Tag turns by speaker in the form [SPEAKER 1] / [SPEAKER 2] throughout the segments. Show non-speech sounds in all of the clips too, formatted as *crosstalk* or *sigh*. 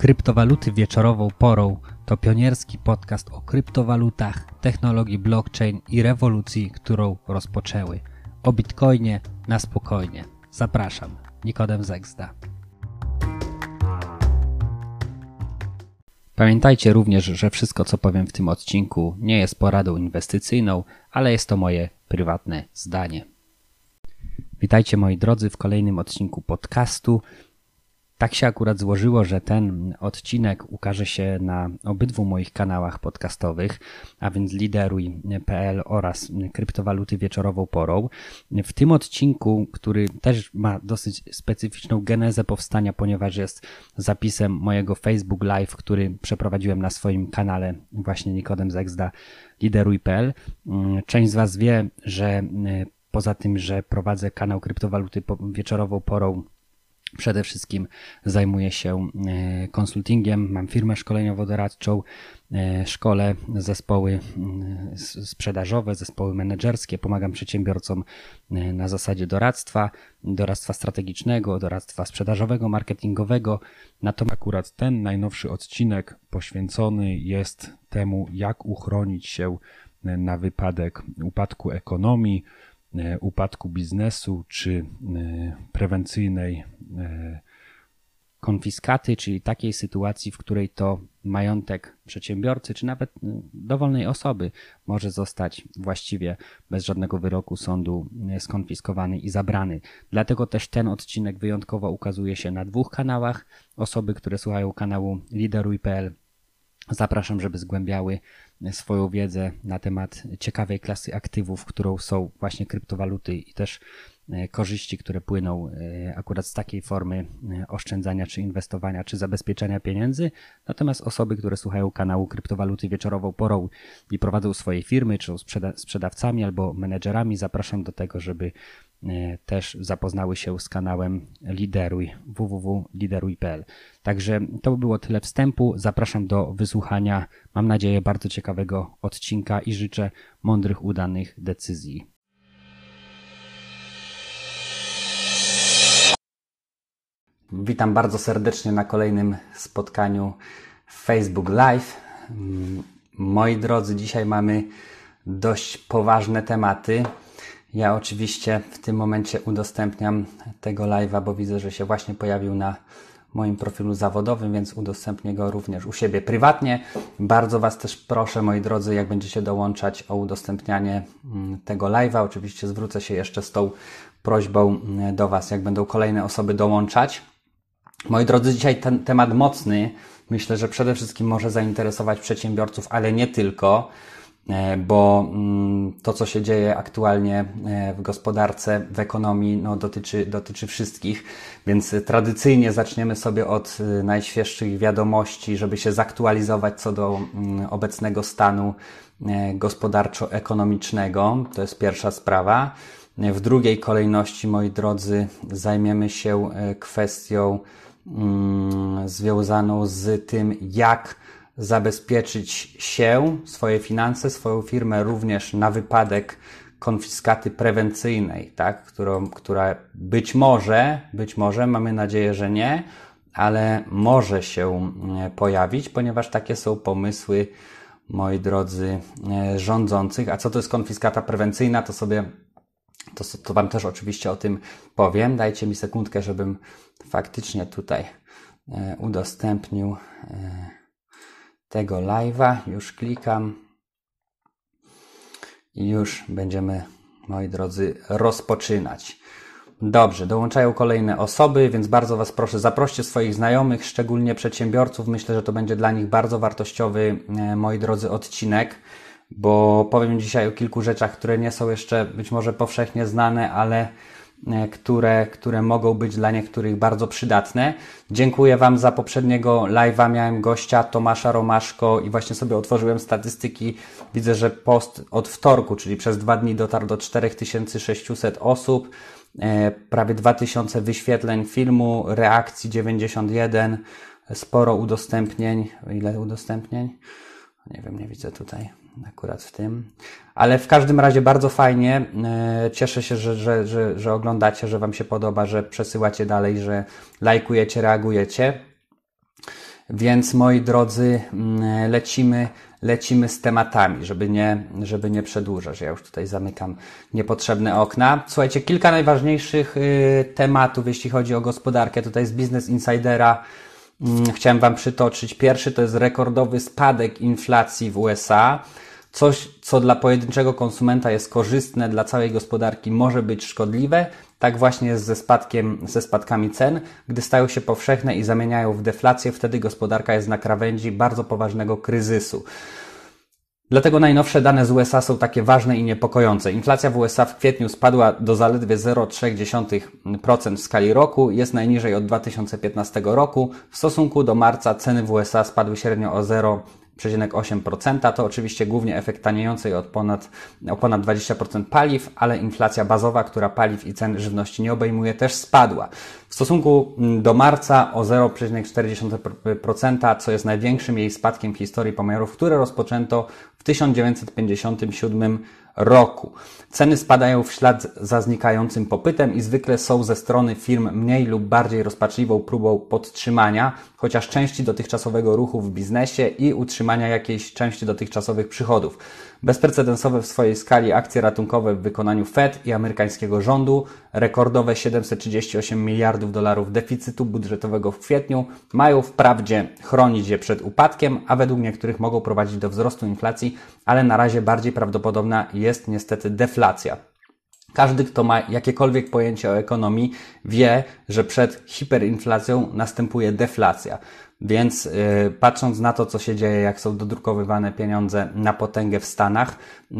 [SPEAKER 1] Kryptowaluty wieczorową porą to pionierski podcast o kryptowalutach, technologii blockchain i rewolucji, którą rozpoczęły. O bitcoinie na spokojnie. Zapraszam, Nikodem Zegzda. Pamiętajcie również, że wszystko co powiem w tym odcinku nie jest poradą inwestycyjną, ale jest to moje prywatne zdanie. Witajcie moi drodzy w kolejnym odcinku podcastu. Tak się akurat złożyło, że ten odcinek ukaże się na obydwu moich kanałach podcastowych, a więc lideruj.pl oraz kryptowaluty wieczorową porą. W tym odcinku, który też ma dosyć specyficzną genezę powstania, ponieważ jest zapisem mojego Facebook Live, który przeprowadziłem na swoim kanale właśnie Nikodem Zegzda lideruj.pl. Część z Was wie, że poza tym, że prowadzę kanał kryptowaluty wieczorową porą Przede wszystkim zajmuję się e, konsultingiem, mam firmę szkoleniowo-doradczą, e, szkole zespoły mm, sprzedażowe, zespoły menedżerskie, pomagam przedsiębiorcom e, na zasadzie doradztwa, doradztwa strategicznego, doradztwa sprzedażowego, marketingowego.
[SPEAKER 2] Natomiast akurat ten najnowszy odcinek poświęcony jest temu, jak uchronić się na wypadek upadku ekonomii, upadku biznesu czy e, prewencyjnej
[SPEAKER 1] e, konfiskaty, czyli takiej sytuacji, w której to majątek przedsiębiorcy, czy nawet dowolnej osoby może zostać właściwie bez żadnego wyroku sądu skonfiskowany i zabrany. Dlatego też ten odcinek wyjątkowo ukazuje się na dwóch kanałach. Osoby, które słuchają kanału Lideruj.pl zapraszam, żeby zgłębiały swoją wiedzę na temat ciekawej klasy aktywów, którą są właśnie kryptowaluty i też e, korzyści, które płyną e, akurat z takiej formy e, oszczędzania, czy inwestowania, czy zabezpieczenia pieniędzy. Natomiast osoby, które słuchają kanału kryptowaluty wieczorową porą i prowadzą swoje firmy, czy są sprzedawcami albo menedżerami, zapraszam do tego, żeby też zapoznały się z kanałem Lideruj www.lideruj.pl. Także to by było tyle wstępu. Zapraszam do wysłuchania, mam nadzieję, bardzo ciekawego odcinka i życzę mądrych, udanych decyzji. Witam bardzo serdecznie na kolejnym spotkaniu Facebook Live. Moi drodzy, dzisiaj mamy dość poważne tematy. Ja oczywiście w tym momencie udostępniam tego live'a, bo widzę, że się właśnie pojawił na moim profilu zawodowym, więc udostępnię go również u siebie prywatnie. Bardzo Was też proszę, moi drodzy, jak będziecie dołączać o udostępnianie mm, tego live'a. Oczywiście zwrócę się jeszcze z tą prośbą mm, do Was, jak będą kolejne osoby dołączać. Moi drodzy, dzisiaj ten temat mocny. Myślę, że przede wszystkim może zainteresować przedsiębiorców, ale nie tylko. E, bo mm, to, co się dzieje aktualnie e, w gospodarce, w ekonomii, no, dotyczy, dotyczy wszystkich. Więc tradycyjnie zaczniemy sobie od e, najświeższych wiadomości, żeby się zaktualizować co do mm, obecnego stanu gospodarczo-ekonomicznego. To jest pierwsza sprawa. W drugiej kolejności, moi drodzy, zajmiemy się kwestią mm, związaną z tym, jak zabezpieczyć się, swoje finanse, swoją firmę również na wypadek konfiskaty prewencyjnej, tak, którą, która być może, być może, mamy nadzieję, że nie, ale może się e, pojawić, ponieważ takie są pomysły, moi drodzy, e, rządzących. A co to jest konfiskata prewencyjna, to sobie, to, to Wam też oczywiście o tym powiem. Dajcie mi sekundkę, żebym faktycznie tutaj e, udostępnił tego live'a. Już klikam. I już będziemy, moi drodzy, rozpoczynać. Dobrze, dołączają kolejne osoby, więc bardzo Was proszę, zaproście swoich znajomych, szczególnie przedsiębiorców. Myślę, że to będzie dla nich bardzo wartościowy, e, moi drodzy, odcinek, bo powiem dzisiaj o kilku rzeczach, które nie są jeszcze być może powszechnie znane, ale które, które mogą być dla niektórych bardzo przydatne. Dziękuję Wam za poprzedniego live'a. Miałem gościa Tomasza Romaszko i właśnie sobie otworzyłem statystyki. Widzę, że post od wtorku, czyli przez dwa dni dotarł do 4600 osób. E, prawie 2000 wyświetleń filmu, reakcji 91, sporo udostępnień. Ile udostępnień? Nie wiem, nie widzę tutaj akurat w tym. Ale w każdym razie bardzo fajnie. E, cieszę się, że, że, że, że oglądacie, że Wam się podoba, że przesyłacie dalej, że lajkujecie, reagujecie. Więc moi drodzy, mm, lecimy, lecimy z tematami, żeby nie, żeby nie przedłużać. Ja już tutaj zamykam niepotrzebne okna. Słuchajcie, kilka najważniejszych y, tematów, jeśli chodzi o gospodarkę. Tutaj z Business Insidera chciałem Wam przytoczyć. Pierwszy to jest rekordowy spadek inflacji w USA. Coś, co dla pojedynczego konsumenta jest korzystne, dla całej gospodarki może być szkodliwe. Tak właśnie jest ze, spadkiem, ze spadkami cen. Gdy stają się powszechne i zamieniają w deflację, wtedy gospodarka jest na krawędzi bardzo poważnego kryzysu. Dlatego najnowsze dane z USA są takie ważne i niepokojące. Inflacja w USA w kwietniu spadła do zaledwie 0,3% w skali roku, jest najniżej od 2015 roku. W stosunku do marca ceny w USA spadły średnio o 0. 0,8%. To oczywiście głównie efekt taniejącej od ponad, o ponad 20% paliw, ale inflacja bazowa, która paliw i cen żywności nie obejmuje, też spadła. W stosunku mm, do marca o 0,4%, co jest największym jej spadkiem w historii pomiarów, które rozpoczęto w 1957 roku. Ceny spadają w ślad za znikającym popytem i zwykle są ze strony firm mniej lub bardziej rozpaczliwą próbą podtrzymania chociaż części dotychczasowego ruchu w biznesie i utrzymania jakiejś części dotychczasowych przychodów. Bezprecedensowe w swojej skali akcje ratunkowe w wykonaniu Fed i amerykańskiego rządu, rekordowe 738 miliardów dolarów deficytu budżetowego w kwietniu, mają wprawdzie chronić je przed upadkiem, a według niektórych mogą prowadzić do wzrostu inflacji, ale na razie bardziej prawdopodobna jest niestety deflacja. Każdy, kto ma jakiekolwiek pojęcie o ekonomii, wie, że przed hiperinflacją następuje deflacja. Więc yy, patrząc na to, co się dzieje, jak są dodrukowywane pieniądze na potęgę w Stanach, yy,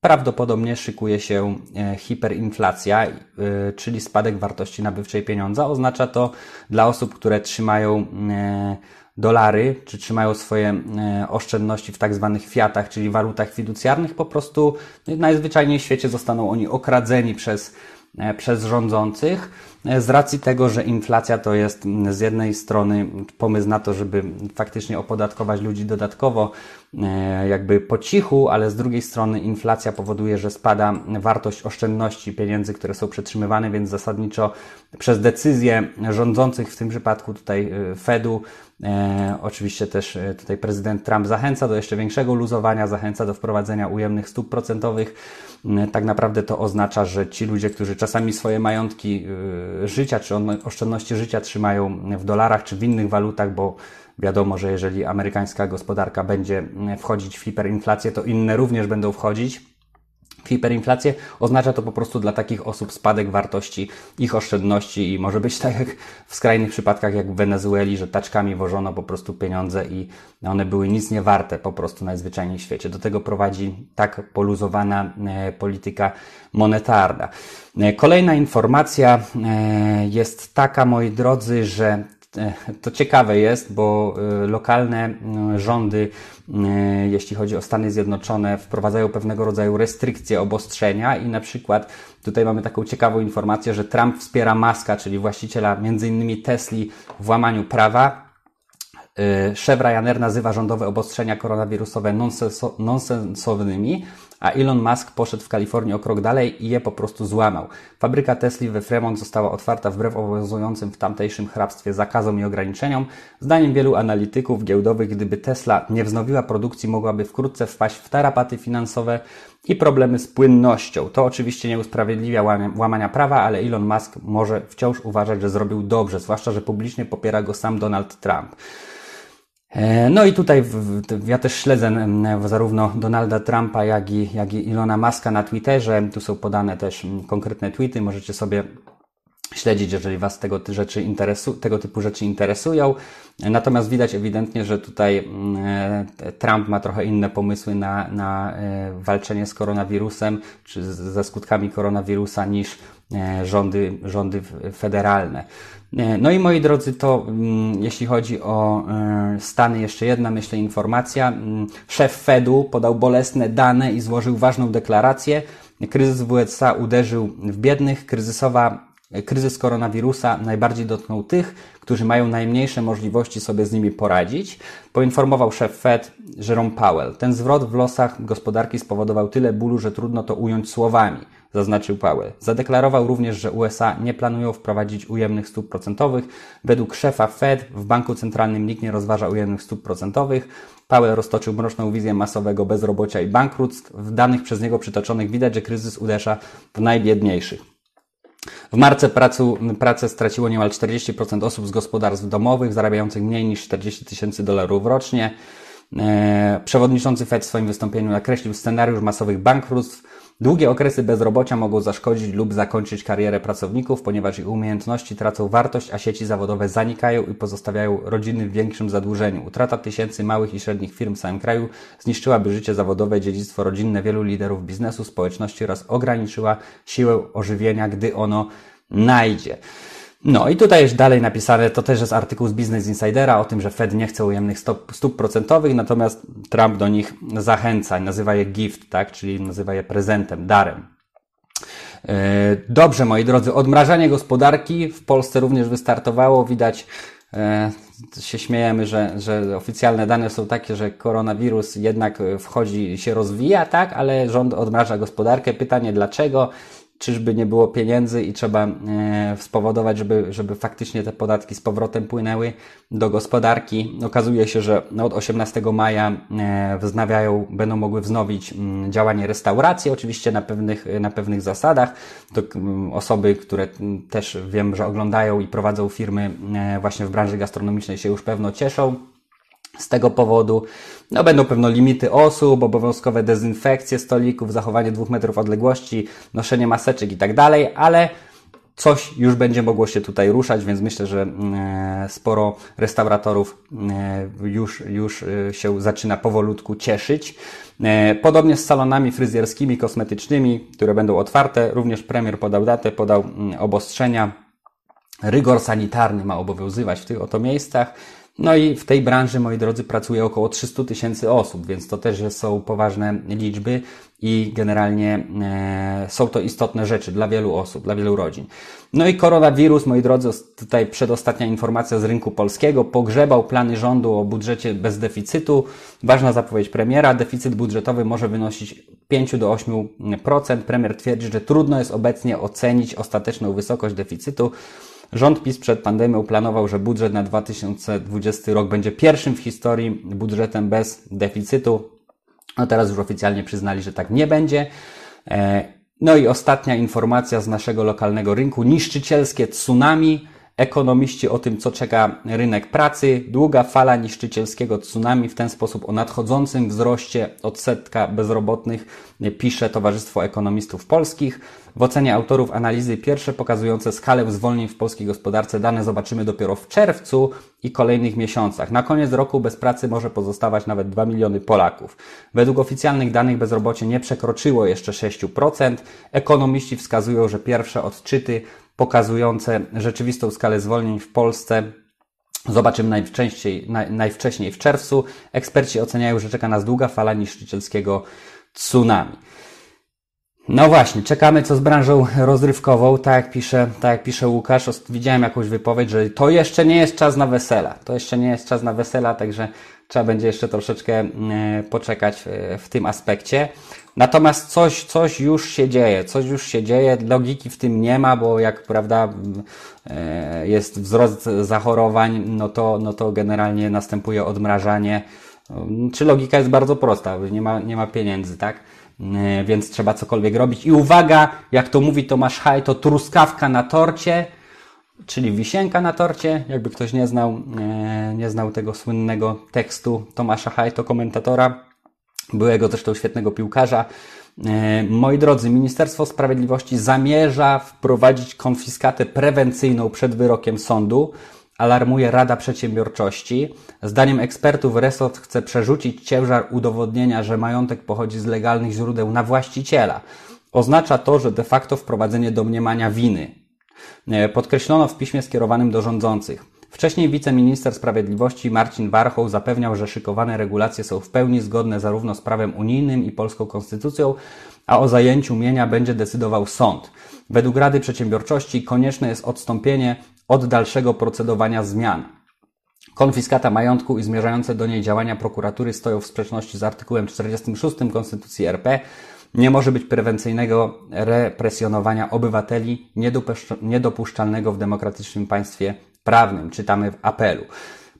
[SPEAKER 1] prawdopodobnie szykuje się yy, hiperinflacja, yy, czyli spadek wartości nabywczej pieniądza. Oznacza to dla osób, które trzymają yy, dolary, czy trzymają swoje e, oszczędności w tak zwanych fiatach, czyli walutach fiducjarnych, po prostu najzwyczajniej w świecie zostaną oni okradzeni przez, przez rządzących e, z racji tego, że inflacja to jest z jednej strony pomysł na to, żeby faktycznie opodatkować ludzi dodatkowo, jakby po cichu, ale z drugiej strony inflacja powoduje, że spada wartość oszczędności pieniędzy, które są przetrzymywane, więc zasadniczo przez decyzje rządzących, w tym przypadku tutaj Fedu, E, oczywiście też e, tutaj prezydent Trump zachęca do jeszcze większego luzowania, zachęca do wprowadzenia ujemnych stóp procentowych. E, tak naprawdę to oznacza, że ci ludzie, którzy czasami swoje majątki e, życia czy oszczędności życia trzymają w dolarach czy w innych walutach, bo wiadomo, że jeżeli amerykańska gospodarka będzie wchodzić w hiperinflację, to inne również będą wchodzić hiperinflację, oznacza to po prostu dla takich osób spadek wartości ich oszczędności i może być tak jak w skrajnych przypadkach jak w Wenezueli, że taczkami wożono po prostu pieniądze i one były nic nie warte po prostu najzwyczajniej w świecie. Do tego prowadzi tak poluzowana e, polityka monetarna. E, kolejna informacja e, jest taka, moi drodzy, że *laughs* to ciekawe jest, bo lokalne rządy E, jeśli chodzi o Stany Zjednoczone, wprowadzają pewnego rodzaju restrykcje, obostrzenia i na przykład tutaj mamy taką ciekawą informację, że Trump wspiera Maska, czyli właściciela m.in. Tesli w łamaniu prawa. Szef Ryanair nazywa rządowe obostrzenia koronawirusowe nonsensownymi, a Elon Musk poszedł w Kalifornii o krok dalej i je po prostu złamał. Fabryka Tesla we Fremont została otwarta wbrew obowiązującym w tamtejszym hrabstwie zakazom i ograniczeniom. Zdaniem wielu analityków giełdowych, gdyby Tesla nie wznowiła produkcji, mogłaby wkrótce wpaść w tarapaty finansowe i problemy z płynnością. To oczywiście nie usprawiedliwia łamania prawa, ale Elon Musk może wciąż uważać, że zrobił dobrze, zwłaszcza, że publicznie popiera go sam Donald Trump. E, no i tutaj ja też śledzę zarówno Donalda Trumpa, jak i, jak i Ilona Maska na Twitterze. Tu są podane też konkretne tweety, możecie sobie śledzić, jeżeli Was tego, rzeczy interesu, tego typu rzeczy interesują. Natomiast widać ewidentnie, że tutaj Trump ma trochę inne pomysły na, na e, walczenie z koronawirusem, czy ze skutkami koronawirusa niż e, rządy, rządy federalne. No i moi drodzy, to mm, jeśli chodzi o e, Stany, jeszcze jedna, myślę, informacja. Mm, szef Fedu podał bolesne dane i złożył ważną deklarację. Kryzys w USA uderzył w biednych. Kryzysowa kryzys koronawirusa najbardziej dotknął tych, którzy mają najmniejsze możliwości sobie z nimi poradzić, poinformował szef Fed Jerome Powell. Ten zwrot w losach gospodarki spowodował tyle bólu, że trudno to ująć słowami, zaznaczył Powell. Zadeklarował również, że USA nie planują wprowadzić ujemnych stóp procentowych. Według szefa Fed w banku centralnym nikt nie rozważa ujemnych stóp procentowych. Powell roztoczył mroczną wizję masowego bezrobocia i bankructw. W danych przez niego przytoczonych widać, że kryzys uderza w najbiedniejszych. W marcu pracu, pracę straciło niemal 40% osób z gospodarstw domowych zarabiających mniej niż 40 tysięcy dolarów rocznie. E, przewodniczący Fed w swoim wystąpieniu nakreślił scenariusz masowych bankructw. Długie okresy bezrobocia mogą zaszkodzić lub zakończyć karierę pracowników, ponieważ ich umiejętności tracą wartość, a sieci zawodowe zanikają i pozostawiają rodziny w większym zadłużeniu. Utrata tysięcy małych i średnich firm w całym kraju zniszczyłaby życie zawodowe, dziedzictwo rodzinne wielu liderów biznesu, społeczności oraz ograniczyła siłę ożywienia, gdy ono najdzie. No i tutaj jest dalej napisane, to też jest artykuł z Business Insidera o tym, że Fed nie chce ujemnych stóp, stóp procentowych, natomiast Trump do nich zachęca, nazywa je gift, tak, czyli nazywa je prezentem, darem. E, dobrze, moi drodzy, odmrażanie gospodarki w Polsce również wystartowało. Widać, e, się śmiejemy, że, że oficjalne dane są takie, że koronawirus jednak wchodzi, się rozwija, tak, ale rząd odmraża gospodarkę. Pytanie dlaczego? Czyżby nie było pieniędzy i trzeba e, spowodować, żeby, żeby faktycznie te podatki z powrotem płynęły do gospodarki. Okazuje się, że od 18 maja e, wznawiają, będą mogły wznowić działanie restauracji, oczywiście na pewnych, na pewnych zasadach. To osoby, które też wiem, że oglądają i prowadzą firmy e, właśnie w branży gastronomicznej się już pewno cieszą z tego powodu. No, będą pewno limity osób, obowiązkowe dezynfekcje stolików, zachowanie dwóch metrów odległości, noszenie maseczek i tak dalej, ale coś już będzie mogło się tutaj ruszać, więc myślę, że e, sporo restauratorów e, już, już e, się zaczyna powolutku cieszyć. Podobnie z salonami fryzjerskimi, kosmetycznymi, które będą otwarte. Również premier podał datę, podał mm, obostrzenia. Rygor sanitarny ma obowiązywać w tych oto miejscach. No i w tej branży, moi drodzy, pracuje około 300 tysięcy osób, więc to też są poważne liczby i generalnie e, są to istotne rzeczy dla wielu osób, dla wielu rodzin. No i koronawirus, moi drodzy, tutaj przedostatnia informacja z rynku polskiego, pogrzebał plany rządu o budżecie bez deficytu. Ważna zapowiedź premiera, deficyt budżetowy może wynosić 5 do 8%. Premier twierdzi, że trudno jest obecnie ocenić ostateczną wysokość deficytu. Rząd PiS przed pandemią planował, że budżet na 2020 rok będzie pierwszym w historii budżetem bez deficytu. A teraz już oficjalnie przyznali, że tak nie będzie. E, no i ostatnia informacja z naszego lokalnego rynku. Niszczycielskie tsunami. Ekonomiści o tym, co czeka rynek pracy. Długa fala niszczycielskiego tsunami, w ten sposób o nadchodzącym wzroście odsetka bezrobotnych pisze Towarzystwo Ekonomistów Polskich. W ocenie autorów analizy pierwsze pokazujące skalę zwolnień w polskiej gospodarce dane zobaczymy dopiero w czerwcu i kolejnych miesiącach. Na koniec roku bez pracy może pozostawać nawet 2 miliony Polaków. Według oficjalnych danych bezrobocie nie przekroczyło jeszcze 6%. Ekonomiści wskazują, że pierwsze odczyty pokazujące rzeczywistą skalę zwolnień w Polsce Zobaczymy najwcześniej, w czerwcu. Eksperci oceniają, że czeka nas długa fala niszczycielskiego tsunami. No właśnie, czekamy co z branżą rozrywkową, tak jak pisze, tak jak pisze Łukasz, widziałem jakąś wypowiedź, że to jeszcze nie jest czas na wesela, to jeszcze nie jest czas na wesela, także trzeba będzie jeszcze troszeczkę e, poczekać e, w tym aspekcie. Natomiast coś, coś już się dzieje, coś już się dzieje, logiki w tym nie ma, bo jak prawda e, jest wzrost zachorowań, no to, no to generalnie następuje odmrażanie. Czy logika jest bardzo prosta, nie ma, nie ma pieniędzy, tak? E, więc trzeba cokolwiek robić. I uwaga, jak to mówi Tomasz Haj, to truskawka na torcie, czyli wisienka na torcie. Jakby ktoś nie znał, e, nie znał tego słynnego tekstu Tomasza Haj, to komentatora, byłego zresztą świetnego piłkarza. E, moi drodzy, Ministerstwo Sprawiedliwości zamierza wprowadzić konfiskatę prewencyjną przed wyrokiem sądu alarmuje Rada Przedsiębiorczości. Zdaniem ekspertów resort chce przerzucić ciężar udowodnienia, że majątek pochodzi z legalnych źródeł na właściciela. Oznacza to, że de facto wprowadzenie domniemania winy. E, podkreślono w piśmie skierowanym do rządzących. Wcześniej wiceminister sprawiedliwości Marcin Warchoł zapewniał, że szykowane regulacje są w pełni zgodne zarówno z prawem unijnym i polską konstytucją, a o zajęciu mienia będzie decydował sąd. Według Rady Przedsiębiorczości konieczne jest odstąpienie od dalszego procedowania zmian. Konfiskata majątku i zmierzające do niej działania prokuratury stoją w sprzeczności z artykułem 46 Konstytucji RP. Nie może być prewencyjnego represjonowania obywateli niedopuszczalnego w demokratycznym państwie prawnym. Czytamy w apelu.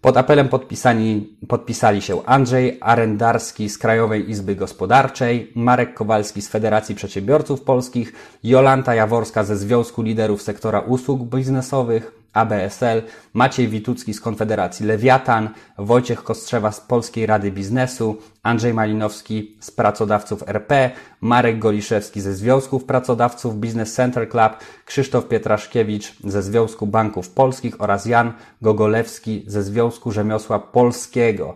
[SPEAKER 1] Pod apelem podpisani, podpisali się Andrzej Arendarski z Krajowej Izby Gospodarczej, Marek Kowalski z Federacji Przedsiębiorców Polskich, Jolanta Jaworska ze Związku Liderów Sektora Usług Biznesowych, ABSL, Maciej Witucki z Konfederacji Lewiatan, Wojciech Kostrzewa z Polskiej Rady Biznesu, Andrzej Malinowski z Pracodawców RP, Marek Goliszewski ze Związków Pracodawców Business Center Club, Krzysztof Pietraszkiewicz ze Związku Banków Polskich oraz Jan Gogolewski ze Związku Rzemiosła Polskiego.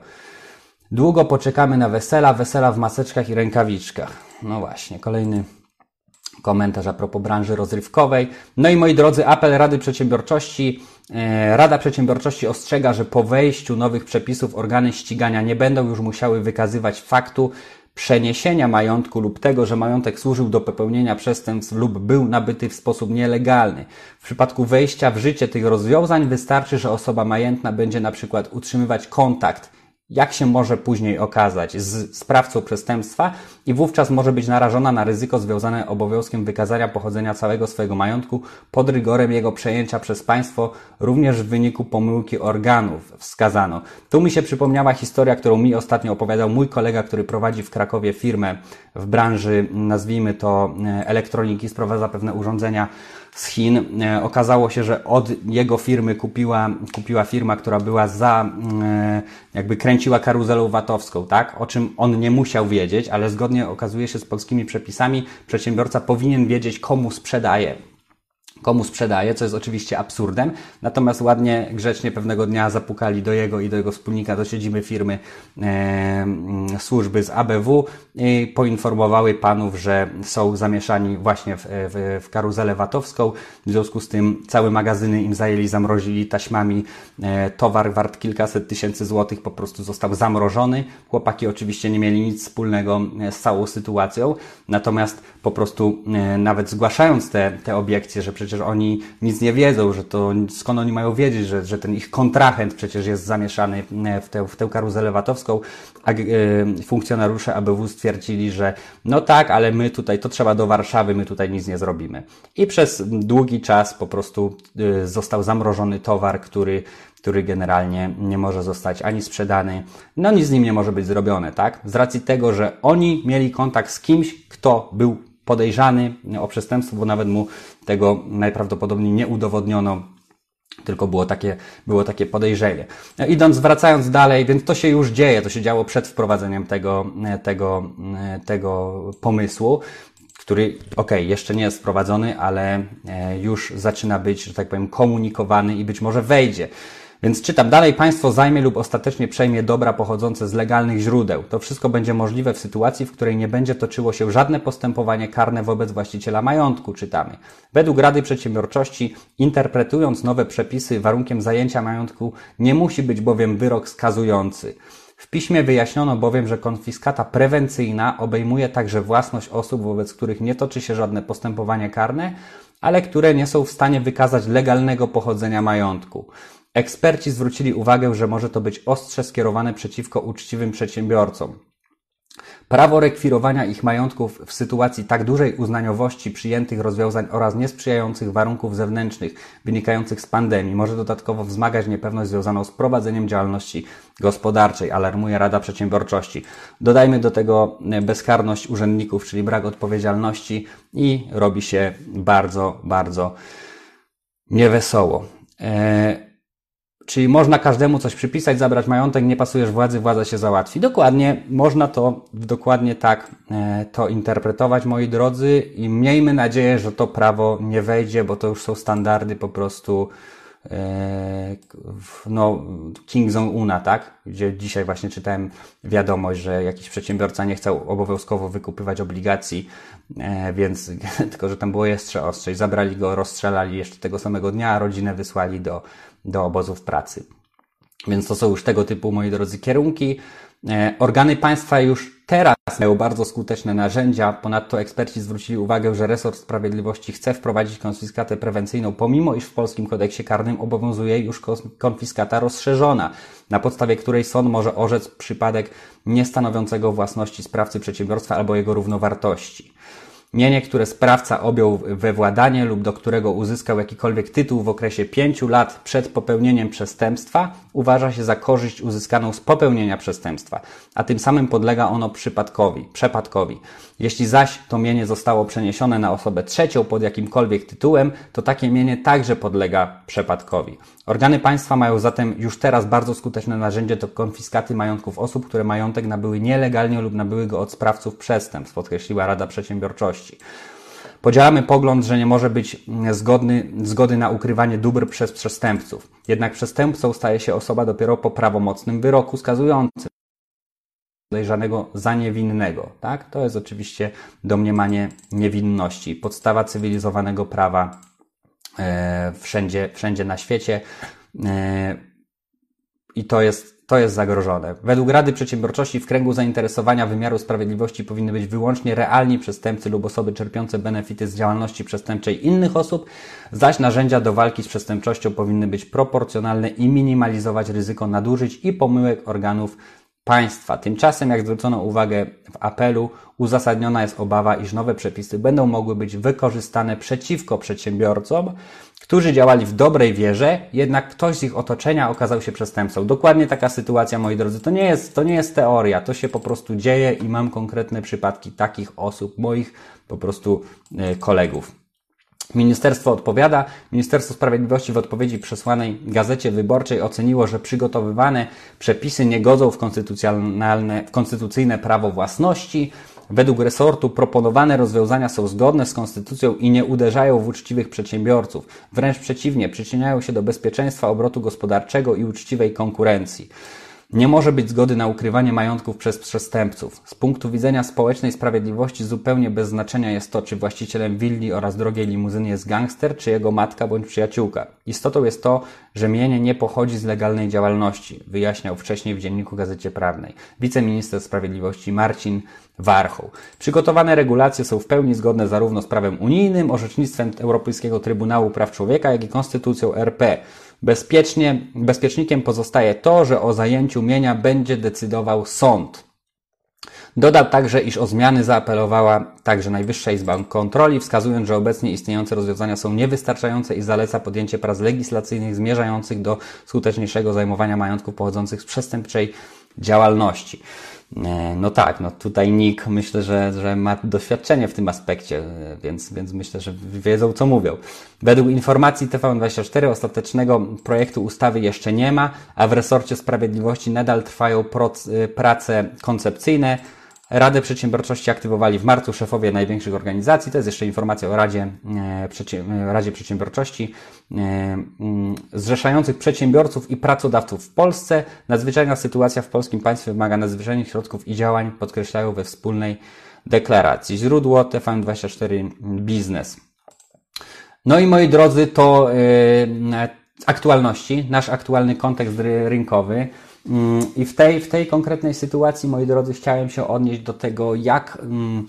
[SPEAKER 1] Długo poczekamy na wesela, wesela w maseczkach i rękawiczkach. No właśnie, kolejny komentarz a propos branży rozrywkowej. No i moi drodzy, apel Rady Przedsiębiorczości. E, Rada Przedsiębiorczości ostrzega, że po wejściu nowych przepisów organy ścigania nie będą już musiały wykazywać faktu przeniesienia majątku lub tego, że majątek służył do popełnienia przestępstw lub był nabyty w sposób nielegalny. W przypadku wejścia w życie tych rozwiązań wystarczy, że osoba majętna będzie na przykład utrzymywać kontakt jak się może później okazać z sprawcą przestępstwa i wówczas może być narażona na ryzyko związane obowiązkiem wykazania pochodzenia całego swojego majątku pod rygorem jego przejęcia przez państwo, również w wyniku pomyłki organów wskazano. Tu mi się przypomniała historia, którą mi ostatnio opowiadał mój kolega, który prowadzi w Krakowie firmę w branży, nazwijmy to e, elektroniki, sprowadza pewne urządzenia z Chin. E, okazało się, że od jego firmy kupiła, kupiła firma, która była za, e, jakby kręciła karuzelą VAT-owską, tak? O czym on nie musiał wiedzieć, ale zgodnie okazuje się z polskimi przepisami, przedsiębiorca powinien wiedzieć, komu sprzedaje komu sprzedaje, co jest oczywiście absurdem. Natomiast ładnie, grzecznie pewnego dnia zapukali do jego i do jego wspólnika, do siedziby firmy e, służby z ABW i poinformowały panów, że są zamieszani właśnie w, w, w karuzelę VAT-owską. W związku z tym całe magazyny im zajęli, zamrozili taśmami. E, towar wart kilkaset tysięcy złotych po prostu został zamrożony. Chłopaki oczywiście nie mieli nic wspólnego e, z całą sytuacją. Natomiast po prostu e, nawet zgłaszając te, te obiekcje, że przecież oni nic nie wiedzą, że to skąd oni mają wiedzieć, że, że ten ich kontrahent przecież jest zamieszany e, w tę, w tę karuzelę VAT-owską, a e, funkcjonariusze ABW stwierdzili, że no tak, ale my tutaj, to trzeba do Warszawy, my tutaj nic nie zrobimy. I przez długi czas po prostu został zamrożony towar, który który generalnie nie może zostać ani sprzedany, no nic z nim nie może być zrobione, tak? Z racji tego, że oni mieli kontakt z kimś, kto był podejrzany o przestępstwo, bo nawet mu tego najprawdopodobniej nie udowodniono tylko było takie, było takie podejrzenie. No, idąc, wracając dalej, więc to się już dzieje, to się działo przed wprowadzeniem tego, tego, tego pomysłu, który, ok, jeszcze nie jest wprowadzony, ale e, już zaczyna być, że tak powiem, komunikowany i być może wejdzie. Więc czytam dalej, państwo zajmie lub ostatecznie przejmie dobra pochodzące z legalnych źródeł. To wszystko będzie możliwe w sytuacji, w której nie będzie toczyło się żadne postępowanie karne wobec właściciela majątku, czytamy. Według Rady Przedsiębiorczości, interpretując nowe przepisy, warunkiem zajęcia majątku nie musi być bowiem wyrok skazujący. W piśmie wyjaśniono bowiem, że konfiskata prewencyjna obejmuje także własność osób, wobec których nie toczy się żadne postępowanie karne, ale które nie są w stanie wykazać legalnego pochodzenia majątku. Eksperci zwrócili uwagę, że może to być ostrze skierowane przeciwko uczciwym przedsiębiorcom. Prawo rekwirowania ich majątków w sytuacji tak dużej uznaniowości przyjętych rozwiązań oraz niesprzyjających warunków zewnętrznych wynikających z pandemii może dodatkowo wzmagać niepewność związaną z prowadzeniem działalności gospodarczej, alarmuje Rada Przedsiębiorczości. Dodajmy do tego bezkarność urzędników, czyli brak odpowiedzialności i robi się bardzo, bardzo niewesoło. Eee, Czyli można każdemu coś przypisać, zabrać majątek, nie pasujesz władzy, władza się załatwi. Dokładnie, można to dokładnie tak e, to interpretować, moi drodzy, i miejmy nadzieję, że to prawo nie wejdzie, bo to już są standardy po prostu no, King Zong Una, tak? Gdzie dzisiaj właśnie czytałem wiadomość, że jakiś przedsiębiorca nie chciał obowiązkowo wykupywać obligacji, e, więc *laughs* tylko, że tam było jeszcze ostrzej. Zabrali go, rozstrzelali jeszcze tego samego dnia, a rodzinę wysłali do do obozów pracy. Więc to są już tego typu, moi drodzy, kierunki. E, organy państwa już teraz mają bardzo skuteczne narzędzia. Ponadto eksperci zwrócili uwagę, że resort sprawiedliwości chce wprowadzić konfiskatę prewencyjną, pomimo iż w polskim kodeksie karnym obowiązuje już konfiskata rozszerzona, na podstawie której sąd może orzec przypadek niestanowiącego własności sprawcy przedsiębiorstwa albo jego równowartości. Mienie, które sprawca objął we władanie lub do którego uzyskał jakikolwiek tytuł w okresie pięciu lat przed popełnieniem przestępstwa, uważa się za korzyść uzyskaną z popełnienia przestępstwa, a tym samym podlega ono przypadkowi, przepadkowi. Jeśli zaś to mienie zostało przeniesione na osobę trzecią pod jakimkolwiek tytułem, to takie mienie także podlega przepadkowi. Organy państwa mają zatem już teraz bardzo skuteczne narzędzie do konfiskaty majątków osób, które majątek nabyły nielegalnie lub nabyły go od sprawców przestępstw, podkreśliła Rada Przedsiębiorczości. Podzielamy pogląd, że nie może być zgodny, zgody na ukrywanie dóbr przez przestępców. Jednak przestępcą staje się osoba dopiero po prawomocnym wyroku skazującym podejrzanego za niewinnego. Tak? To jest oczywiście domniemanie niewinności. Podstawa cywilizowanego prawa wszędzie, wszędzie na świecie. E, I to jest, to jest zagrożone. Według Rady Przedsiębiorczości w kręgu zainteresowania wymiaru sprawiedliwości powinny być wyłącznie realni przestępcy lub osoby czerpiące benefity z działalności przestępczej innych osób, zaś narzędzia do walki z przestępczością powinny być proporcjonalne i minimalizować ryzyko nadużyć i pomyłek organów państwa. Tymczasem, jak zwrócono uwagę w apelu, uzasadniona jest obawa, iż nowe przepisy będą mogły być wykorzystane przeciwko przedsiębiorcom, którzy działali w dobrej wierze, jednak ktoś z ich otoczenia okazał się przestępcą. Dokładnie taka sytuacja, moi drodzy, to nie jest, to nie jest teoria, to się po prostu dzieje i mam konkretne przypadki takich osób, moich po prostu e, kolegów. Ministerstwo odpowiada. Ministerstwo Sprawiedliwości w odpowiedzi przesłanej Gazecie Wyborczej oceniło, że przygotowywane przepisy nie godzą w, konstytucjonalne, w konstytucyjne prawo własności. Według resortu proponowane rozwiązania są zgodne z konstytucją i nie uderzają w uczciwych przedsiębiorców. Wręcz przeciwnie, przyczyniają się do bezpieczeństwa obrotu gospodarczego i uczciwej konkurencji. Nie może być zgody na ukrywanie majątków przez przestępców. Z punktu widzenia społecznej sprawiedliwości zupełnie bez znaczenia jest to, czy właścicielem willi oraz drogiej limuzyny jest gangster, czy jego matka bądź przyjaciółka. Istotą jest to, że mienie nie pochodzi z legalnej działalności, wyjaśniał wcześniej w Dzienniku Gazecie Prawnej wiceminister sprawiedliwości Marcin Warchoł. Przygotowane regulacje są w pełni zgodne zarówno z prawem unijnym, orzecznictwem Europejskiego Trybunału Praw Człowieka, jak i konstytucją RP. Bezpiecznie, bezpiecznikiem pozostaje to, że o zajęciu mienia będzie decydował sąd. Dodał także, iż o zmiany zaapelowała także Najwyższa Izba Kontroli, wskazując, że obecnie istniejące rozwiązania są niewystarczające i zaleca podjęcie prac legislacyjnych zmierzających do skuteczniejszego zajmowania majątków pochodzących z przestępczej działalności. E, no tak, no tutaj NIK myślę, że, że ma doświadczenie w tym aspekcie, e, więc, więc myślę, że wiedzą co mówią. Według informacji TVN24 ostatecznego projektu ustawy jeszcze nie ma, a w resorcie sprawiedliwości nadal trwają e, prace koncepcyjne. Radę Przedsiębiorczości aktywowali w marcu szefowie największych organizacji. To jest jeszcze informacja o Radzie, e, Radzie Przedsiębiorczości e, mm, zrzeszających przedsiębiorców i pracodawców w Polsce. Nadzwyczajna sytuacja w polskim państwie wymaga nadzwyczajnych środków i działań, podkreślają we wspólnej deklaracji. Źródło TVN24 Biznes. No i moi drodzy, to aktualności, nasz aktualny kontekst rynkowy. Mm, I w tej, w tej konkretnej sytuacji, moi drodzy, chciałem się odnieść do tego, jak mm,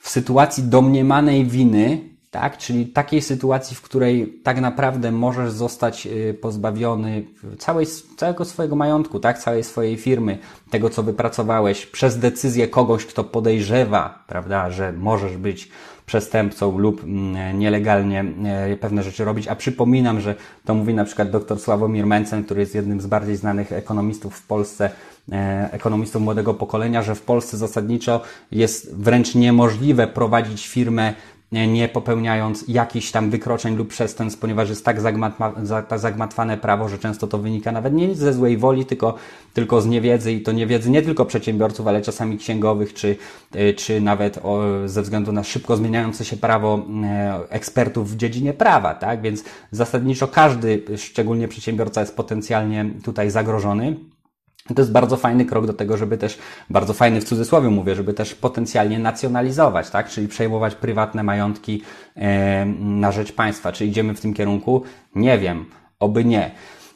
[SPEAKER 1] w sytuacji domniemanej winy, tak, czyli takiej sytuacji, w której tak naprawdę możesz zostać y, pozbawiony całej, całego swojego majątku, tak, całej swojej firmy, tego co wypracowałeś, przez decyzję kogoś, kto podejrzewa, prawda, że możesz być przestępcą lub mm, nielegalnie e, pewne rzeczy robić. A przypominam, że to mówi na przykład dr Sławomir Mencen, który jest jednym z bardziej znanych ekonomistów w Polsce, e, ekonomistów młodego pokolenia, że w Polsce zasadniczo jest wręcz niemożliwe prowadzić firmę nie popełniając jakichś tam wykroczeń lub przestępstw, ponieważ jest tak, zagmatwa, zagmatwane prawo, że często to wynika nawet nie ze złej woli, tylko, tylko z niewiedzy i to niewiedzy nie tylko przedsiębiorców, ale czasami księgowych, czy, y, czy nawet o, ze względu na szybko zmieniające się prawo e, ekspertów w dziedzinie prawa, tak? Więc zasadniczo każdy, szczególnie przedsiębiorca jest potencjalnie tutaj zagrożony. To jest bardzo fajny krok do tego, żeby też, bardzo fajny w cudzysłowie mówię, żeby też potencjalnie nacjonalizować, tak? Czyli przejmować prywatne majątki e, na rzecz państwa. Czy idziemy w tym kierunku? Nie wiem, oby nie.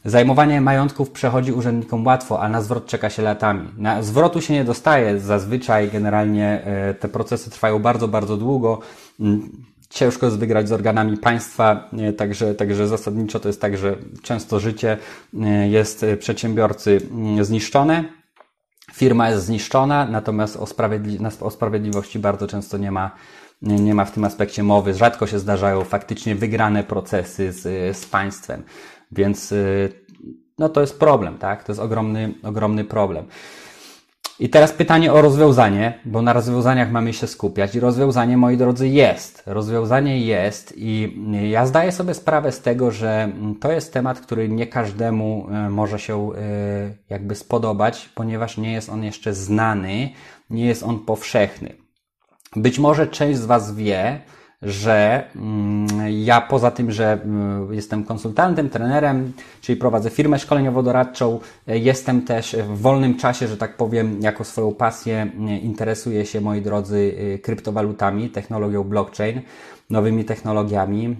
[SPEAKER 1] Zajmowanie majątków przechodzi urzędnikom łatwo, a na zwrot czeka się latami. Na zwrotu się nie dostaje zazwyczaj, generalnie e, te procesy trwają bardzo, bardzo długo. Ciężko jest wygrać z organami państwa, także, także zasadniczo to jest tak, że często życie e, jest przedsiębiorcy mm, zniszczone, firma jest zniszczona, natomiast o, sprawiedli o sprawiedliwości bardzo często nie ma, nie ma w tym aspekcie mowy. Rzadko się zdarzają faktycznie wygrane procesy z, z państwem, więc no to jest problem, tak? To jest ogromny, ogromny problem. I teraz pytanie o rozwiązanie, bo na rozwiązaniach mamy się skupiać. I rozwiązanie, moi drodzy, jest. Rozwiązanie jest, i ja zdaję sobie sprawę z tego, że to jest temat, który nie każdemu e, może się e, jakby spodobać, ponieważ nie jest on jeszcze znany, nie jest on powszechny. Być może część z Was wie, że mm, ja poza tym, że mm, jestem konsultantem, trenerem, czyli prowadzę firmę szkoleniowo-doradczą, e, jestem też w wolnym czasie, że tak powiem, jako swoją pasję e, interesuję się, moi drodzy, e, kryptowalutami, technologią blockchain, nowymi technologiami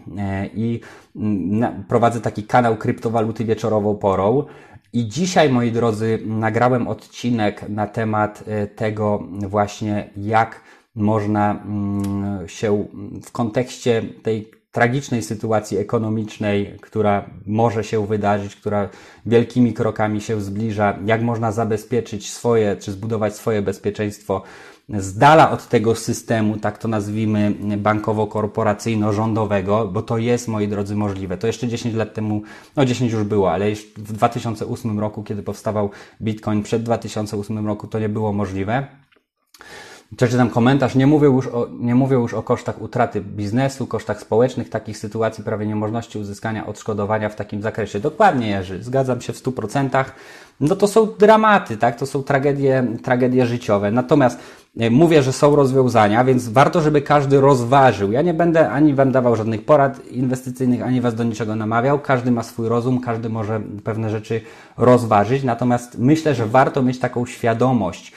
[SPEAKER 1] i mm, prowadzę taki kanał kryptowaluty wieczorową porą. I dzisiaj, moi drodzy, nagrałem odcinek na temat tego właśnie, jak można mm, się w kontekście tej tragicznej sytuacji ekonomicznej, która może się wydarzyć, która wielkimi krokami się zbliża, jak można zabezpieczyć swoje, czy zbudować swoje bezpieczeństwo z dala od tego systemu, tak to nazwijmy, bankowo-korporacyjno-rządowego, bo to jest, moi drodzy, możliwe. To jeszcze 10 lat temu, no 10 już było, ale w 2008 roku, kiedy powstawał Bitcoin, przed 2008 roku to nie było możliwe. Przeczytam komentarz. Nie mówię, już o, nie mówię już o kosztach utraty biznesu, kosztach społecznych takich sytuacji, prawie niemożności uzyskania odszkodowania w takim zakresie. Dokładnie, Jerzy, zgadzam się w 100%. No to są dramaty, tak? To są tragedie, tragedie życiowe. Natomiast e, mówię, że są rozwiązania, więc warto, żeby każdy rozważył. Ja nie będę ani Wam dawał żadnych porad inwestycyjnych, ani Was do niczego namawiał. Każdy ma swój rozum, każdy może pewne rzeczy rozważyć. Natomiast myślę, że warto mieć taką świadomość,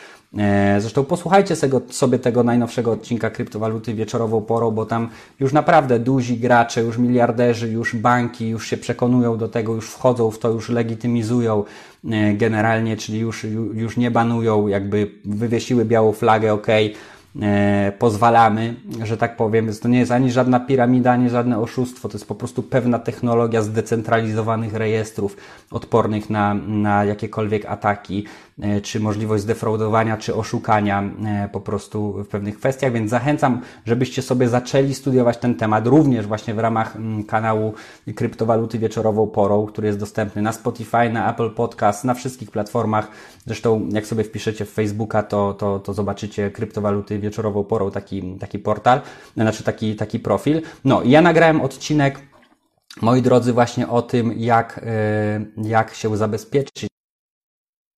[SPEAKER 1] zresztą posłuchajcie sobie tego najnowszego odcinka kryptowaluty wieczorową porą, bo tam już naprawdę duzi gracze, już miliarderzy, już banki już się przekonują do tego, już wchodzą w to, już legitymizują e, generalnie, czyli już, już nie banują, jakby wywiesiły białą flagę, ok, E, pozwalamy, że tak powiem. Więc to nie jest ani żadna piramida, ani żadne oszustwo. To jest po prostu pewna technologia zdecentralizowanych rejestrów odpornych na, na jakiekolwiek ataki, e, czy możliwość zdefraudowania, czy oszukania e, po prostu w pewnych kwestiach. Więc zachęcam, żebyście sobie zaczęli studiować ten temat również właśnie w ramach mm, kanału Kryptowaluty Wieczorową Porą, który jest dostępny na Spotify, na Apple Podcast, na wszystkich platformach. Zresztą jak sobie wpiszecie w Facebooka, to, to, to zobaczycie kryptowaluty wieczorową porą taki, taki portal, znaczy taki, taki profil. No ja nagrałem odcinek, moi drodzy, właśnie o tym, jak, e, jak się zabezpieczyć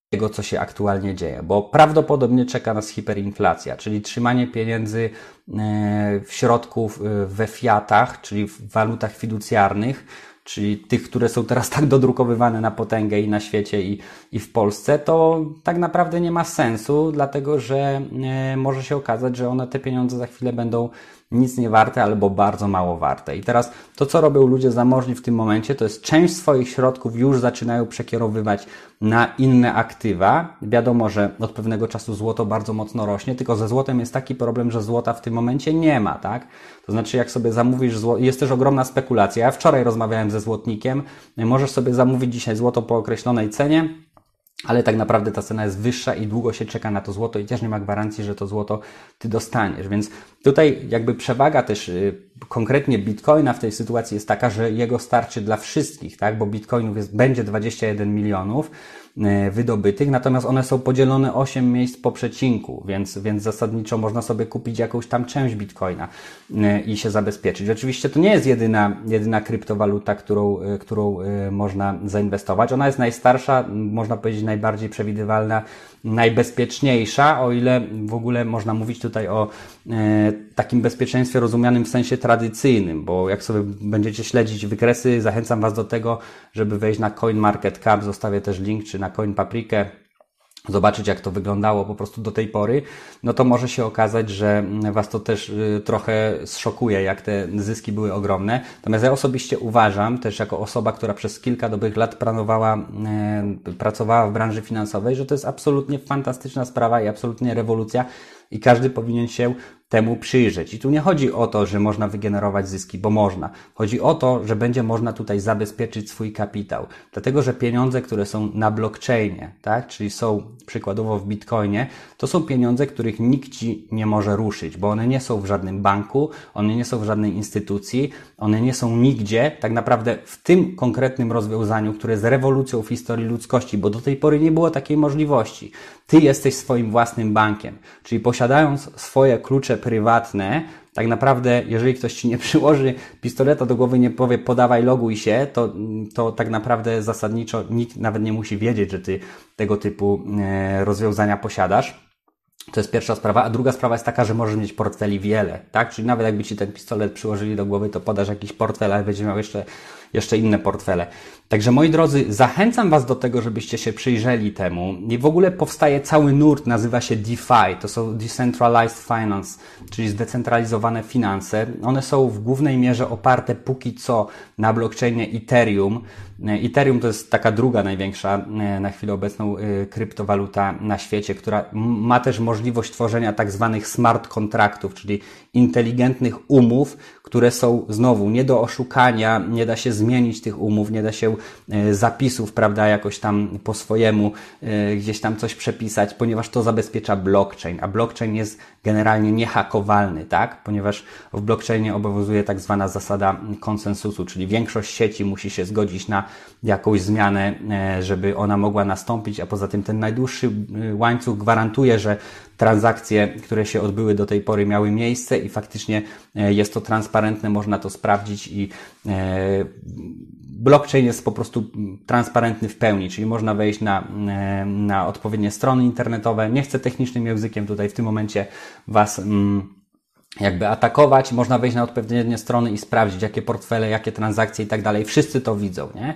[SPEAKER 1] tego, co się aktualnie dzieje, bo prawdopodobnie czeka nas hiperinflacja, czyli trzymanie pieniędzy e, w środków e, we fiatach, czyli w walutach fiducjarnych, czyli tych, które są teraz tak dodrukowywane na potęgę i na świecie i, i w Polsce, to tak naprawdę nie ma sensu, dlatego że e, może się okazać, że one te pieniądze za chwilę będą nic nie warte albo bardzo mało warte. I teraz to, co robią ludzie zamożni w tym momencie, to jest część swoich środków już zaczynają przekierowywać na inne aktywa. Wiadomo, że od pewnego czasu złoto bardzo mocno rośnie, tylko ze złotem jest taki problem, że złota w tym momencie nie ma, tak? To znaczy, jak sobie zamówisz złoto, jest też ogromna spekulacja. Ja wczoraj rozmawiałem ze złotnikiem, możesz sobie zamówić dzisiaj złoto po określonej cenie, ale tak naprawdę ta cena jest wyższa i długo się czeka na to złoto i też nie ma gwarancji, że to złoto ty dostaniesz. Więc tutaj jakby przewaga też y, konkretnie Bitcoina w tej sytuacji jest taka, że jego starczy dla wszystkich, tak? Bo Bitcoinów jest, będzie 21 milionów, E, wydobytych, natomiast one są podzielone 8 miejsc po przecinku, więc, więc zasadniczo można sobie kupić jakąś tam część bitcoina e, i się zabezpieczyć. Oczywiście to nie jest jedyna, jedyna kryptowaluta, którą, którą można zainwestować. Ona jest najstarsza, można powiedzieć najbardziej przewidywalna, najbezpieczniejsza, o ile w ogóle można mówić tutaj o takim bezpieczeństwie rozumianym w sensie tradycyjnym, bo jak sobie będziecie śledzić wykresy, zachęcam Was do tego, żeby wejść na CoinMarketCap, zostawię też link, czy na Coin Paprikę, zobaczyć, jak to wyglądało po prostu do tej pory, no to może się okazać, że Was to też y, trochę zszokuje, jak te zyski były ogromne. Natomiast ja osobiście uważam, też jako osoba, która przez kilka dobrych lat planowała, e, pracowała w branży finansowej, że to jest absolutnie fantastyczna sprawa i absolutnie rewolucja i każdy powinien się temu przyjrzeć. I tu nie chodzi o to, że można wygenerować zyski, bo można. Chodzi o to, że będzie można tutaj zabezpieczyć swój kapitał. Dlatego, że pieniądze, które są na blockchainie, tak, czyli są przykładowo w bitcoinie, to są pieniądze, których nikt ci nie może ruszyć, bo one nie są w żadnym banku, one nie są w żadnej instytucji, one nie są nigdzie, tak naprawdę w tym konkretnym rozwiązaniu, które jest rewolucją w historii ludzkości, bo do tej pory nie było takiej możliwości. Ty jesteś swoim własnym bankiem, czyli posiadając swoje klucze prywatne, tak naprawdę, jeżeli ktoś ci nie *laughs* przyłoży pistoleta do głowy, nie powie podawaj, loguj się, to, to tak naprawdę zasadniczo nikt nawet nie musi wiedzieć, że ty tego typu e, rozwiązania posiadasz. To jest pierwsza sprawa, a druga sprawa jest taka, że możesz mieć portfeli wiele, tak? Czyli nawet jakby ci ten pistolet przyłożyli do głowy, to podasz jakiś portfel, ale będziesz miał jeszcze, jeszcze inne portfele. Także moi drodzy, zachęcam Was do tego, żebyście się przyjrzeli temu. I w ogóle powstaje cały nurt, nazywa się DeFi. To są Decentralized Finance, czyli zdecentralizowane finanse. One są w głównej mierze oparte póki co na blockchainie Ethereum. Ethereum to jest taka druga największa e, na chwilę obecną e, kryptowaluta na świecie, która ma też możliwość tworzenia tak zwanych smart kontraktów, czyli inteligentnych umów, które są znowu nie do oszukania, nie da się zmienić tych umów, nie da się e, zapisów, prawda, jakoś tam po swojemu gdzieś tam coś przepisać, ponieważ to zabezpiecza blockchain, a blockchain jest generalnie niehakowalny, tak? Ponieważ w blockchainie obowiązuje tak zwana zasada konsensusu, czyli większość sieci musi się zgodzić na jakąś zmianę, e, żeby ona mogła nastąpić, a poza tym ten najdłuższy e, łańcuch gwarantuje, że transakcje, które się odbyły do tej pory miały miejsce i faktycznie e, jest to transparentne, można to sprawdzić i blockchain jest po prostu transparentny w pełni, czyli można wejść na, na odpowiednie strony internetowe. Nie chcę technicznym językiem tutaj w tym momencie Was mm, jakby atakować, można wejść na odpowiednie strony i sprawdzić, jakie portfele, jakie transakcje i tak dalej. Wszyscy to widzą, nie?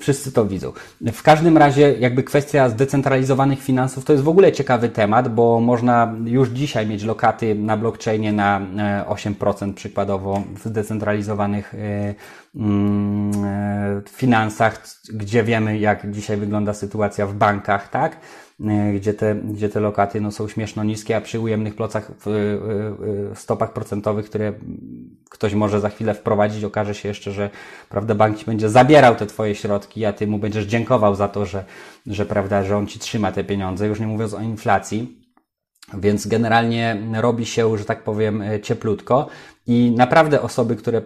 [SPEAKER 1] Wszyscy to widzą. W każdym razie, jakby kwestia zdecentralizowanych finansów to jest w ogóle ciekawy temat, bo można już dzisiaj mieć lokaty na blockchainie na 8% e, przykładowo w zdecentralizowanych e, mm, e, finansach, gdzie wiemy, jak dzisiaj wygląda sytuacja w bankach, tak? E, gdzie te, gdzie te lokaty no, są śmieszno niskie, a przy ujemnych plocach w, w stopach procentowych, które ktoś może za chwilę wprowadzić, okaże się jeszcze, że prawda, bank ci będzie zabierał te twoje środki, a ty mu będziesz dziękował za to, że, że, prawda, że on ci trzyma te pieniądze, już nie mówiąc o inflacji. Więc generalnie robi się, że tak powiem, e, cieplutko. I naprawdę osoby, które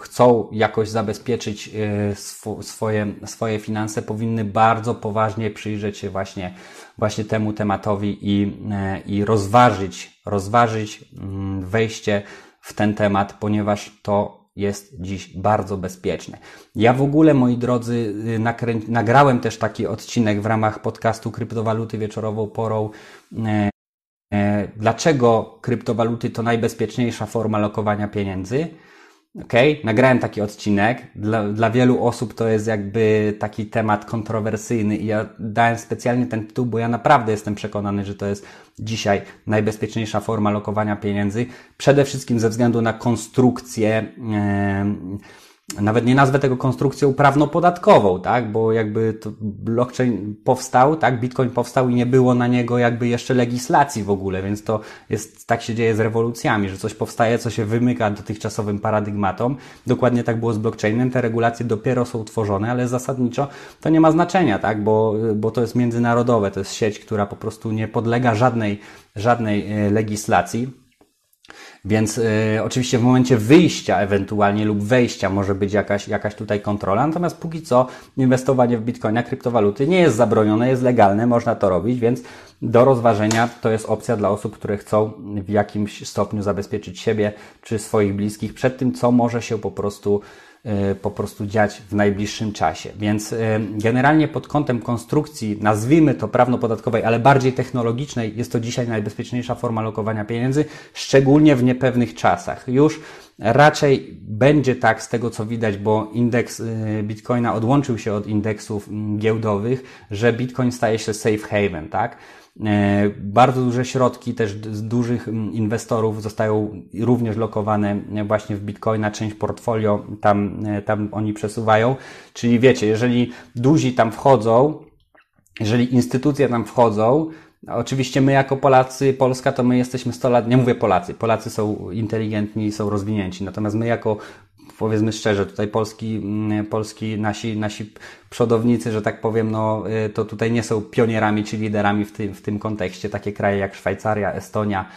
[SPEAKER 1] chcą jakoś zabezpieczyć e, swoje, swoje finanse, powinny bardzo poważnie przyjrzeć się właśnie, właśnie temu tematowi i, e, i rozważyć, rozważyć mm, wejście w ten temat, ponieważ to jest dziś bardzo bezpieczne. Ja w ogóle, moi drodzy, nakrę- nagrałem też taki odcinek w ramach podcastu Kryptowaluty wieczorową porą dlaczego kryptowaluty to najbezpieczniejsza forma lokowania pieniędzy? Ok, nagrałem taki odcinek. Dla, dla wielu osób to jest jakby taki temat kontrowersyjny i ja dałem specjalnie ten tytuł, bo ja naprawdę jestem przekonany, że to jest dzisiaj najbezpieczniejsza forma lokowania pieniędzy. Przede wszystkim ze względu na konstrukcję. Yy, nawet nie nazwę tego konstrukcją prawno-podatkową, tak? Bo jakby blockchain powstał, tak? Bitcoin powstał i nie było na niego jakby jeszcze legislacji w ogóle, więc to jest, tak się dzieje z rewolucjami, że coś powstaje, co się wymyka dotychczasowym paradygmatom. Dokładnie tak było z blockchainem. Te regulacje dopiero są tworzone, ale zasadniczo to nie ma znaczenia, tak? Bo, bo to jest międzynarodowe, to jest sieć, która po prostu nie podlega żadnej, żadnej e, legislacji. Więc y, oczywiście w momencie wyjścia ewentualnie lub wejścia może być jakaś, jakaś tutaj kontrola. Natomiast póki co inwestowanie w bitcoina, kryptowaluty nie jest zabronione, jest legalne, można to robić, więc do rozważenia to jest opcja dla osób, które chcą w jakimś stopniu zabezpieczyć siebie czy swoich bliskich przed tym, co może się po prostu po prostu dziać w najbliższym czasie. Więc y, generalnie pod kątem konstrukcji, nazwijmy to prawno-podatkowej, ale bardziej technologicznej, jest to dzisiaj najbezpieczniejsza forma lokowania pieniędzy, szczególnie w niepewnych czasach. Już raczej będzie tak z tego co widać, bo indeks y, Bitcoina odłączył się od indeksów mm, giełdowych, że Bitcoin staje się safe haven, tak? E, bardzo duże środki też z dużych inwestorów zostają również lokowane właśnie w Bitcoina, część portfolio tam, e, tam oni przesuwają. Czyli wiecie, jeżeli duzi tam wchodzą, jeżeli instytucje tam wchodzą, Oczywiście my jako Polacy, Polska, to my jesteśmy 100 lat, nie mówię Polacy, Polacy są inteligentni, są rozwinięci, natomiast my jako powiedzmy szczerze, tutaj polski, mm, polski nasi, nasi przodownicy, że tak powiem, no, y, to tutaj nie są pionierami czy liderami w tym, w tym kontekście. Takie kraje jak Szwajcaria, Estonia,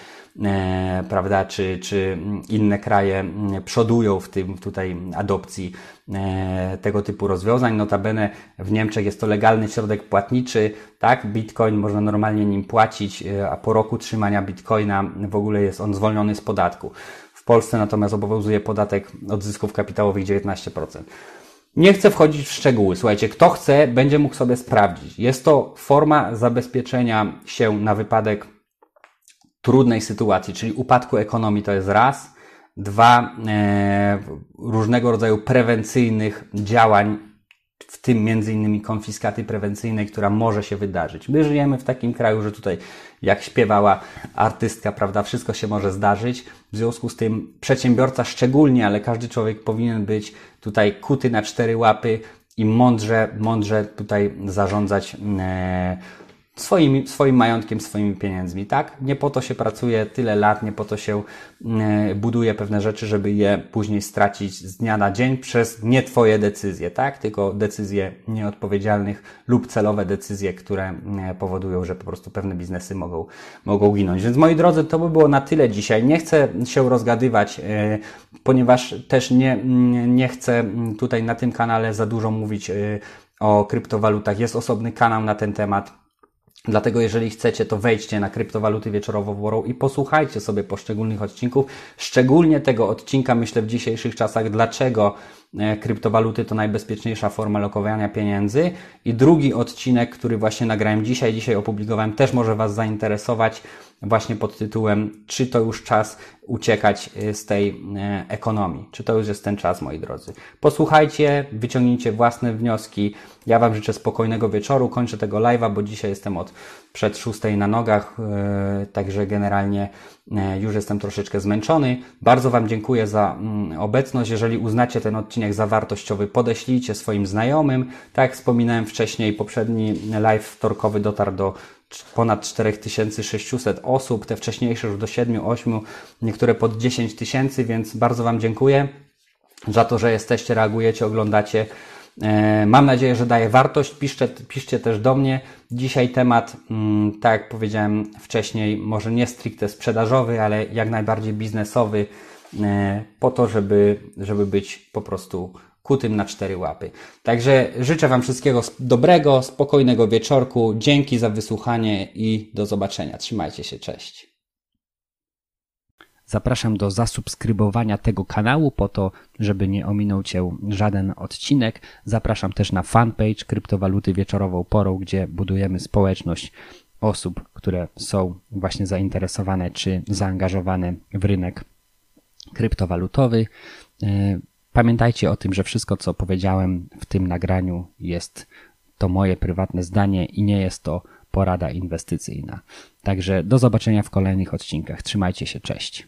[SPEAKER 1] e, prawda, czy, czy inne kraje mm, przodują w tym tutaj adopcji e, tego typu rozwiązań. Notabene w Niemczech jest to legalny środek płatniczy, tak, bitcoin można normalnie nim płacić, e, a po roku trzymania bitcoina w ogóle jest on zwolniony z podatku. Polsce natomiast obowiązuje podatek od zysków kapitałowych 19%. Nie chcę wchodzić w szczegóły. Słuchajcie, kto chce, będzie mógł sobie sprawdzić. Jest to forma zabezpieczenia się na wypadek trudnej sytuacji, czyli upadku ekonomii to jest raz. Dwa, e, różnego rodzaju prewencyjnych działań w tym innymi konfiskaty prewencyjnej, która może się wydarzyć. My żyjemy w takim kraju, że tutaj, jak śpiewała artystka, prawda, wszystko się może zdarzyć. W związku z tym przedsiębiorca szczególnie, ale każdy człowiek powinien być tutaj kuty na cztery łapy i mądrze, mądrze tutaj zarządzać e, swoim, swoim majątkiem, swoimi pieniędzmi, tak? Nie po to się pracuje tyle lat, nie po to się e, buduje pewne rzeczy, żeby je później stracić z dnia na dzień przez nie Twoje decyzje, tak? Tylko decyzje nieodpowiedzialnych lub celowe decyzje, które e, powodują, że po prostu pewne biznesy mogą, mogą ginąć. Więc moi drodzy, to by było na tyle dzisiaj. Nie chcę się rozgadywać, e, ponieważ też nie, nie chcę tutaj na tym kanale za dużo mówić o kryptowalutach. Jest osobny kanał na ten temat Dlatego jeżeli chcecie, to wejdźcie na kryptowaluty wieczorowo i posłuchajcie sobie poszczególnych odcinków, szczególnie tego odcinka, myślę w dzisiejszych czasach, dlaczego e, kryptowaluty to najbezpieczniejsza forma lokowania pieniędzy. I drugi odcinek, który właśnie nagrałem dzisiaj, dzisiaj opublikowałem, też może Was zainteresować właśnie pod tytułem Czy to już czas uciekać y, z tej y, ekonomii? Czy to już jest ten czas, moi drodzy? Posłuchajcie, wyciągnijcie własne wnioski. Ja Wam życzę spokojnego wieczoru. Kończę tego live'a, bo dzisiaj jestem od przed szóstej na nogach, y, także generalnie już jestem troszeczkę zmęczony. Bardzo Wam dziękuję za mm, obecność. Jeżeli uznacie ten odcinek za wartościowy, podeślijcie swoim znajomym. Tak jak wspominałem wcześniej, poprzedni live wtorkowy dotarł do ponad 4600 osób, te wcześniejsze już do 7, 8, niektóre pod 10 tysięcy, więc bardzo Wam dziękuję za to, że jesteście, reagujecie, oglądacie. E, mam nadzieję, że daje wartość. Piszcie, piszcie też do mnie. Dzisiaj temat, mm, tak jak powiedziałem wcześniej, może nie stricte sprzedażowy, ale jak najbardziej biznesowy, e, po to, żeby, żeby być po prostu kutym na cztery łapy. Także życzę Wam wszystkiego dobrego, spokojnego wieczorku. Dzięki za wysłuchanie i do zobaczenia. Trzymajcie się, cześć.
[SPEAKER 2] Zapraszam do zasubskrybowania tego kanału po to, żeby nie ominął Cię żaden odcinek. Zapraszam też na fanpage Kryptowaluty Wieczorową Porą, gdzie budujemy społeczność osób, które są właśnie zainteresowane czy zaangażowane w rynek kryptowalutowy. Pamiętajcie o tym, że wszystko, co powiedziałem w tym nagraniu, jest to moje prywatne zdanie i nie jest to porada inwestycyjna. Także do zobaczenia w kolejnych odcinkach. Trzymajcie się, cześć.